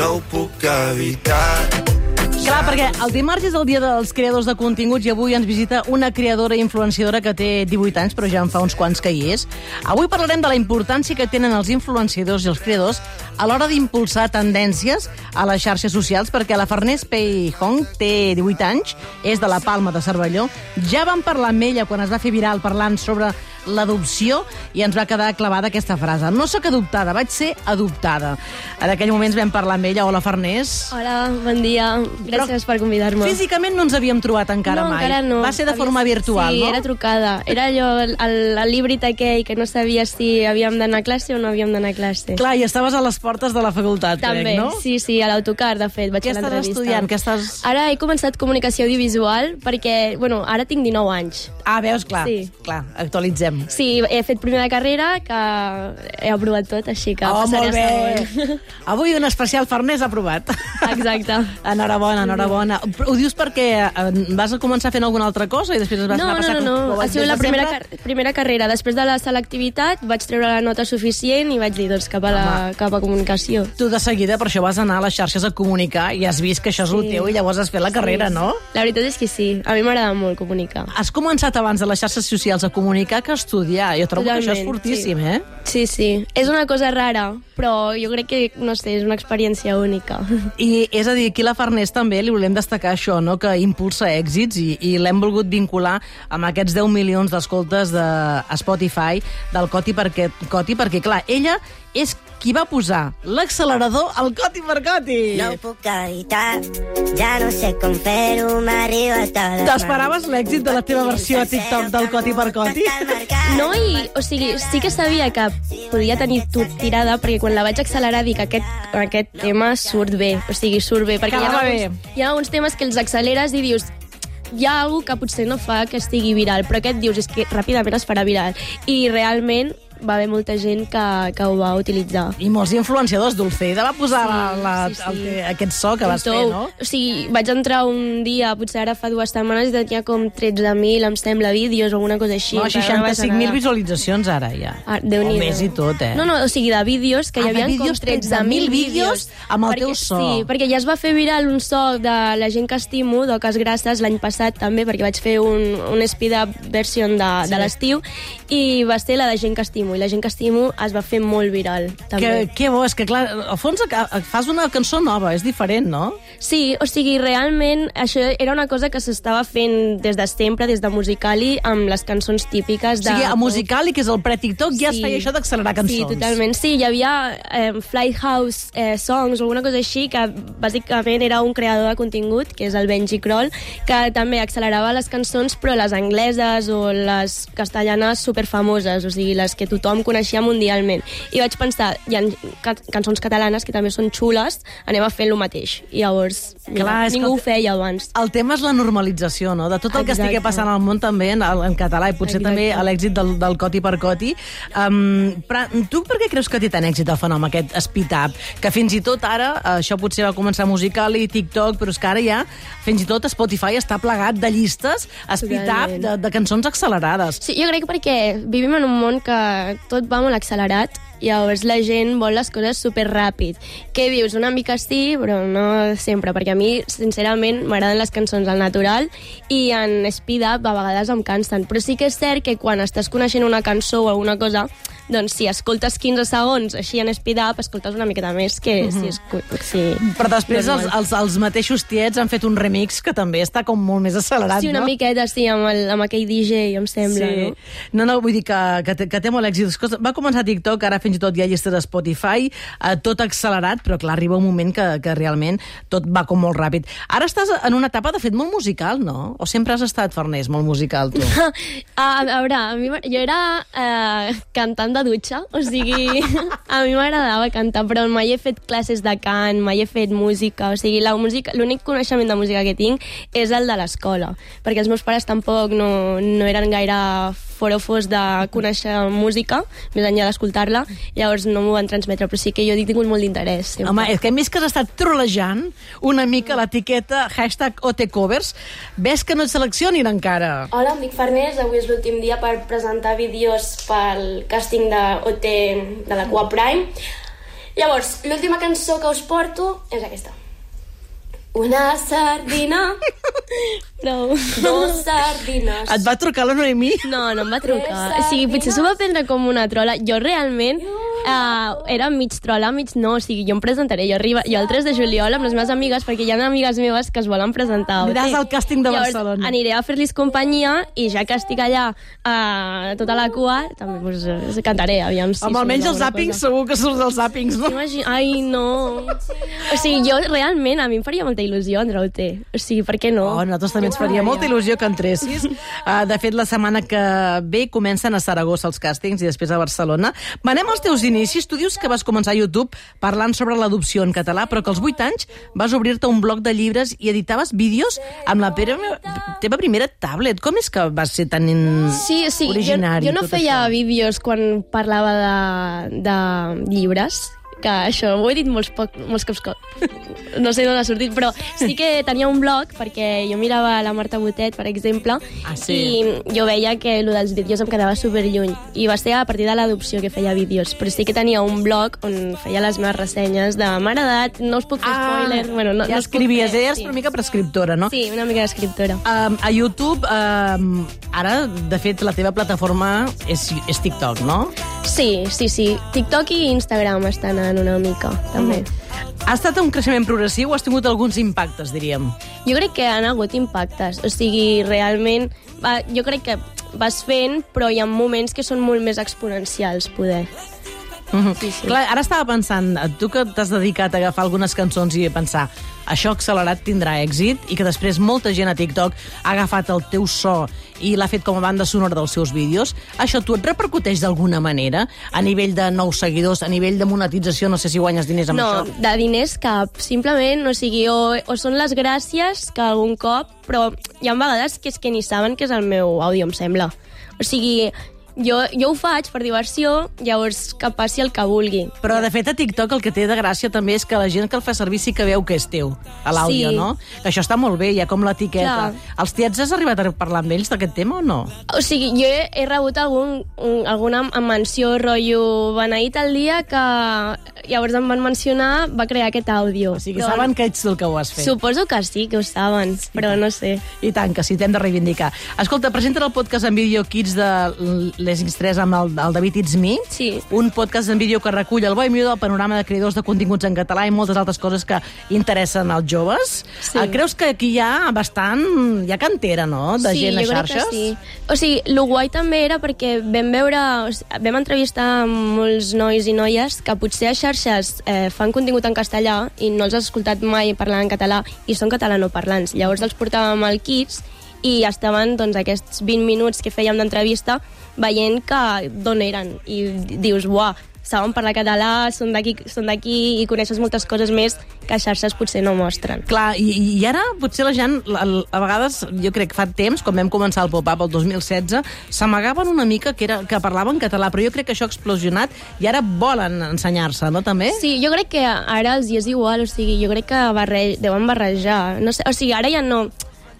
no ho puc evitar. Clar, perquè el dimarts és el dia dels creadors de continguts i avui ens visita una creadora influenciadora que té 18 anys, però ja en fa uns quants que hi és. Avui parlarem de la importància que tenen els influenciadors i els creadors a l'hora d'impulsar tendències a les xarxes socials, perquè la Farners Pei Hong té 18 anys, és de la Palma de Cervelló. Ja vam parlar amb ella quan es va fer viral parlant sobre l'adopció i ens va quedar clavada aquesta frase. No sóc adoptada, vaig ser adoptada. En aquell moment vam parlar amb ella. Hola, Farners. Hola, bon dia. Gràcies per convidar-me. Físicament no ens havíem trobat encara no, mai. encara no. Va ser de forma virtual, sí, no? era trucada. Era allò, el, el, el llibret aquell que no sabia si havíem d'anar a classe o no havíem d'anar a classe. Clar, i estaves a les portes de la facultat, També, crec, no? sí, sí, a l'autocar, de fet, vaig Què estàs estudiant? Què estàs... Ara he començat comunicació audiovisual perquè, bueno, ara tinc 19 anys. Ah, veus, clar, Sí. clar, actualitzem. Sí, he fet primer de carrera, que he aprovat tot, així que oh, passaré molt a bé. segon. Avui un especial Farners aprovat. Exacte. Enhorabona, enhorabona. Ho dius perquè eh, vas a començar fent alguna altra cosa i després es vas No, anar no, passant... no, no. com Ha sigut la primera, car primera carrera. Després de la selectivitat vaig treure la nota suficient i vaig dir, doncs, cap a, la, cap a comunicació. Tu de seguida per això vas anar a les xarxes a comunicar i has vist que això és el Sí. teu i llavors has fet la carrera, Sí. no? La veritat és que sí. A mi m'agrada molt comunicar. Has començat abans de les xarxes socials a comunicar que estudiar. Jo trobo que això és Totalment, fortíssim, sí. eh? Sí, sí. És una cosa rara, però jo crec que, no sé, és una experiència única. I és a dir, aquí la Farners també li volem destacar això, no? que impulsa èxits i, i l'hem volgut vincular amb aquests 10 milions d'escoltes de Spotify del Coti perquè, Coti, perquè clar, ella és qui va posar l'accelerador al Coti per Coti. No ho puc evitar, ja no sé com fer-ho, m'arriba a tot. T'esperaves l'èxit de la teva versió a TikTok del Coti per Coti? No, i, o sigui, sí que sabia que podia tenir tot tirada, perquè quan la vaig accelerar dic aquest, aquest tema surt bé, o sigui, surt bé, perquè hi ha, Acaba bé. alguns, hi ha alguns temes que els acceleres i dius hi ha alguna que potser no fa que estigui viral, però aquest dius és que ràpidament es farà viral. I realment va haver molta gent que, que ho va utilitzar. I molts influenciadors, Dulceida va posar Sí, la, la, sí, sí. El, que- aquest so que vas fer, no? O sigui, vaig entrar un dia, potser ara fa dues setmanes, i tenia com 13.000, em sembla, vídeos o alguna cosa així. No, encara no vaig 65.000 anar. visualitzacions ara, ja. Ah, o Déu-n'hi-do. més i tot, eh? No, no, o sigui, de vídeos, que Ah, hi havia com vídeos, 13.000 vídeos amb el perquè, teu so. Sí, perquè ja es va fer viral un so de la gent que estimo, d'Oques Grasses, l'any passat també, perquè vaig fer un, un speed-up version de, Sí. de l'estiu, i va ser la de gent que estimo, i la gent que estimo es va fer molt viral, també. Que, que bo, és que clar, al fons ac- fas una cançó nova, és diferent, no? Sí, o sigui, realment això era una cosa que s'estava fent des de sempre, des de Musicali, amb les cançons típiques O de... sigui, a Musicali, que és el pre-TikTok, ja es Sí. feia això d'accelerar cançons. Sí, totalment. Sí, hi havia eh, Flighthouse eh, Songs o alguna cosa així, que bàsicament era un creador de contingut, que és el Benji Kroll, que també accelerava les cançons, però les angleses o les castellanes superfamoses, o sigui, les que tothom coneixia mundialment. I vaig pensar, hi ha ca cançons catalanes que també són xules, anem a fer el mateix. I llavors, mira, Clar, que ningú el- ho feia abans. El tema és la normalització, no? De tot el que Exacte. estigui passant al món també en, en català i potser Exacte. també a l'èxit del, del Coti per Coti. Um, però tu per què creus que té tant èxit el fenomen aquest speed up? Que fins i tot ara, això potser va començar musical i TikTok, però és que ara ja fins i tot Spotify està plegat de llistes speed up de, de cançons accelerades. Sí, jo crec que perquè vivim en un món que tot va molt accelerat i llavors la gent vol les coses super ràpid. Què dius? Una mica sí, però no sempre, perquè a mi, sincerament, m'agraden les cançons al natural i en speed up a vegades em cansen. Però sí que és cert que quan estàs coneixent una cançó o alguna cosa, doncs si escoltes 15 segons així en speed up, escoltes una miqueta més que si, escu... si... Però després els, els, els mateixos tiets han fet un remix que també està com molt més accelerat, Sí, una no? miqueta, sí, amb, el, amb aquell DJ, em sembla, sí. no? No, no, vull dir que, que, que té molt èxit. Va començar TikTok, ara fins i tot hi ha llistes de Spotify, eh, tot accelerat, però clar, arriba un moment que, que realment tot va com molt ràpid. Ara estàs en una etapa, de fet, molt musical, no? O sempre has estat, Farners, molt musical, tu? A, a veure, a mi, jo era eh, cantant de dutxa, o sigui, a mi m'agradava cantar, però mai he fet classes de cant, mai he fet música, o sigui, la música, l'únic coneixement de música que tinc és el de l'escola, perquè els meus pares tampoc no, no eren gaire forofos de conèixer música, més enllà d'escoltar-la, llavors no m'ho van transmetre, però sí que jo he tingut molt d'interès. Home, és que hem vist que has estat trolejant una mica l'etiqueta hashtag OTCovers. Ves que no et seleccionin encara. Hola, em dic Farners, avui és l'últim dia per presentar vídeos pel càsting de OT de la Cua Prime. Llavors, l'última cançó que us porto és aquesta. Una sardina, prou, dos sardines. Et va trucar la Noemí? No, no em va trucar. O sigui, potser s'ho va prendre com una trola. Jo realment uh, era mig trola, mig no. O sigui, jo em presentaré. Jo, arriba, jo el 3 de juliol amb les meves amigues, perquè hi ha amigues meves que es volen presentar. Aniràs Sí. al càsting de Llavors, Barcelona. Aniré a fer-los companyia i ja que estic allà uh, tota la cua, també pues, eh, cantaré, aviam si surt almenys els zàpings, cosa. segur que surts dels zàpings, no? Imagina... Ai, no. O sigui, jo realment, a mi em faria molta il·lusió entrar al T. O sigui, per què no? Oh, a nosaltres també ens faria molta il·lusió que entressis. Uh, de fet, la setmana que ve comencen a Saragossa els càstings i després a Barcelona. Venem als teus inicis. Tu dius que vas començar a YouTube parlant sobre l'adopció en català, però que als 8 anys vas obrir-te un bloc de llibres i editaves vídeos amb la pera, teva primera tablet. Com és que vas ser tan in... Sí, sí, jo, originari jo no tot feia això? vídeos quan parlava de, de llibres, que això ho he dit molts, poc, molts cops, co- no sé d'on ha sortit, però sí que tenia un blog, perquè jo mirava la Marta Botet, per exemple, Ah, sí? i jo veia que el dels vídeos em quedava super lluny, i va ser a partir de l'adopció que feia vídeos, però sí que tenia un blog on feia les meves ressenyes de m'ha agradat, no us puc fer spoiler, bueno, no, Ah, ja no escrivies, fer, eres sí. una mica prescriptora, no? Sí, una mica d'escriptora. Um, a YouTube, um, ara, de fet, la teva plataforma és, és TikTok, no? Sí, sí, sí. TikTok i Instagram estan en una mica, també. Ha estat un creixement progressiu o has tingut alguns impactes, diríem? Jo crec que han hagut impactes. O sigui, realment, va, jo crec que vas fent, però hi ha moments que són molt més exponencials, poder. Mhm. Sí, sí. Clar, ara estava pensant, tu que t'has dedicat a agafar algunes cançons i a pensar això accelerat tindrà èxit i que després molta gent a TikTok ha agafat el teu so i l'ha fet com a banda sonora dels seus vídeos, això tu et repercuteix d'alguna manera a nivell de nous seguidors, a nivell de monetització, no sé si guanyes diners amb No, això? de diners cap. Simplement, o sigui, o, o són les gràcies que algun cop, però hi ha vegades que és que ni saben que és el meu àudio, em sembla. O sigui, jo, jo ho faig per diversió, llavors que passi el que vulgui. Però, de fet, a TikTok el que té de gràcia també és que la gent que el fa servir sí que veu que és teu, a l'àudio, Sí. no? Que això està molt bé, ja com l'etiqueta. Els tiets has arribat a parlar amb ells d'aquest tema o no? O sigui, jo he, he rebut algun, un, alguna menció, rotllo, beneït el dia que llavors em van mencionar, va crear aquest àudio. O sigui, Però saben que ets el que ho has fet. Suposo que sí, que ho saben, però no sé. I tant, que sí, t'hem de reivindicar. Escolta, presenta el podcast en vídeo Kids de les X3 amb el, el David It's Me. Sí. Un podcast en vídeo que recull el bo i millor del panorama de creadors de continguts en català i moltes altres coses que interessen als joves. Sí. Eh, Creus que aquí hi ha bastant... Hi ha cantera, no?, de sí, gent a xarxes? sí. O sigui, el guai també era perquè vam veure, o sigui, vam entrevistar molts nois i noies que potser a xarxes eh, fan contingut en castellà i no els has escoltat mai parlar en català i són catalanoparlants. Llavors els portàvem al Kids i estaven doncs, aquests 20 minuts que fèiem d'entrevista veient que d'on eren i dius, uah, saben parlar català, són d'aquí i coneixes moltes coses més que a xarxes potser no mostren. Clar, i, i ara potser la gent, la- a vegades, jo crec que fa temps, quan vam començar el pop-up el 2016, s'amagaven una mica que, era, que parlaven català, però jo crec que això ha explosionat i ara volen ensenyar-se, no, també? Sí, jo crec que ara els hi és igual, o sigui, jo crec que barre... deuen barrejar. No sé, o sigui, ara ja no...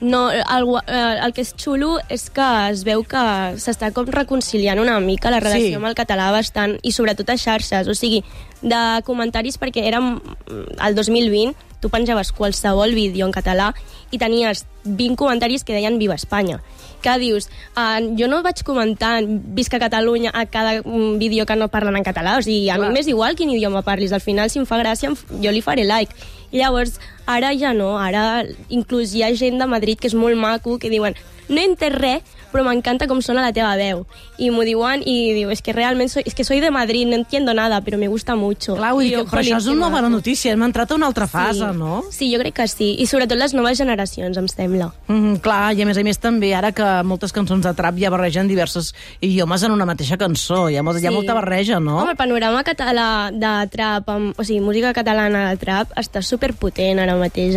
No, el, eh, el que és xulo és que es veu que s'està com reconciliant una mica la relació Sí. amb el català bastant, i sobretot a xarxes, o sigui, de comentaris, perquè érem el 2020, tu penjaves qualsevol vídeo en català i tenies 20 comentaris que deien Viva Espanya. Que dius, uh, jo no vaig comentar Visca Catalunya a cada mm, vídeo que no parlen en català, o sigui, a Clar. mi m'és igual quin idioma parlis, al final si em fa gràcia jo li faré like. Llavors, ara ja no, ara inclús hi ha gent de Madrid que és molt maco, que diuen no entès res, però m'encanta com sona la teva veu. I m'ho diuen i diu, es que realment soy, es que soy de Madrid, no entiendo nada, però me gusta mucho. Clar, vull dir jo, però "Jolín, això és una bona maco". notícia, hem entrat a una altra fase, sí. no? Sí, jo crec que sí. I sobretot les noves generacions, em sembla. Mm, clar, i a més a més també, ara que moltes cançons de trap ja barregen diversos idiomes en una mateixa cançó, hi ha, molta, hi ha Sí. molta barreja, no? Home, el panorama català de trap, amb, o sigui, música catalana de trap, està superpotent ara mateix,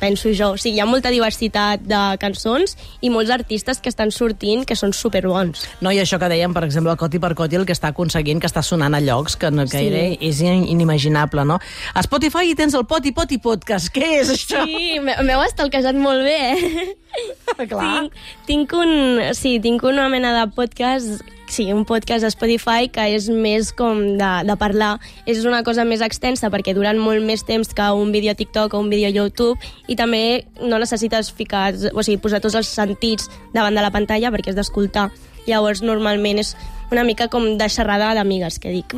penso jo. O sigui, hi ha molta diversitat de cançons i molts artistes que estan sortint que són superbons. No, i això que dèiem, per exemple, el Coti per Coti, el que està aconseguint, que està sonant a llocs que, no, que Sí. era, és inimaginable, no? A Spotify hi tens el Poti Poti Podcast. Què és això? Sí, m'he- m'heu estalquejat molt bé, eh? Clar. Tinc, tinc, un, sí, tinc una mena de podcast sí, un podcast a Spotify que és més com de, de parlar. És una cosa més extensa perquè duran molt més temps que un vídeo a TikTok o un vídeo a YouTube i també no necessites ficar, o sigui, posar tots els sentits davant de la pantalla perquè és d'escoltar. Llavors, normalment és una mica com de xerrada d'amigues, que dic,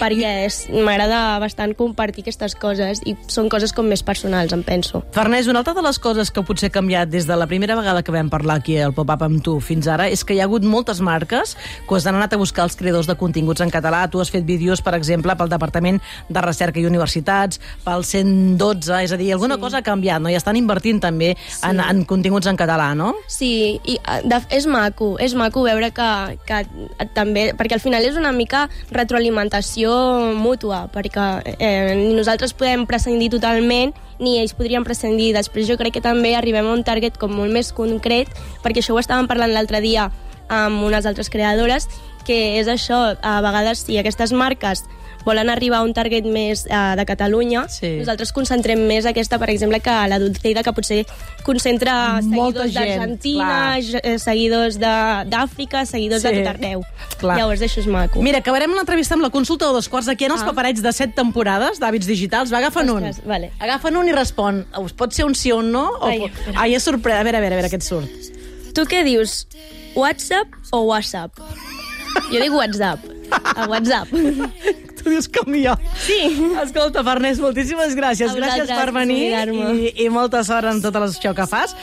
perquè és- m'agrada bastant compartir aquestes coses i són coses com més personals, em penso. Farners, una altra de les coses que potser ha canviat des de la primera vegada que vam parlar aquí al Pop-Up amb tu fins ara és que hi ha hagut moltes marques que han anat a buscar els creadors de continguts en català. Tu has fet vídeos, per exemple, pel Departament de Recerca i Universitats, pel 112, és a dir, alguna sí. cosa ha canviat, no? I estan invertint també sí. en, en continguts en català, no? Sí, i eh, de, és maco, és maco veure que, que també, perquè al final és una mica retroalimentació mútua, perquè eh, ni nosaltres podem prescindir totalment ni ells podrien prescindir. Després jo crec que també arribem a un target com molt més concret, perquè això ho estàvem parlant l'altre dia amb unes altres creadores, que és això, a vegades si aquestes marques volen arribar a un target més eh, de Catalunya, Sí. nosaltres concentrem més aquesta, per exemple, que la Dulceida, que potser concentra Molta seguidors gent, d'Argentina, eh, seguidors d'Àfrica, seguidors Sí, de tot arreu. clar. Llavors, això és maco. Mira, acabarem l'entrevista amb la consulta de dos quarts. Aquí en els Ah. paperets de set temporades d'hàbits digitals. Va, agafa'n un. Ostres, vale. Agafa'n un i respon. Us pot ser un sí o un no? O... Ai, po- espera. Ai, és sorpresa. A veure, a veure, a veure què et surt. Tu què dius? WhatsApp o WhatsApp? Jo dic WhatsApp. A WhatsApp. Com jo. Sí. Escolta, Farners, moltíssimes gràcies. A Gràcies per venir i, i molta sort en tot això que fas.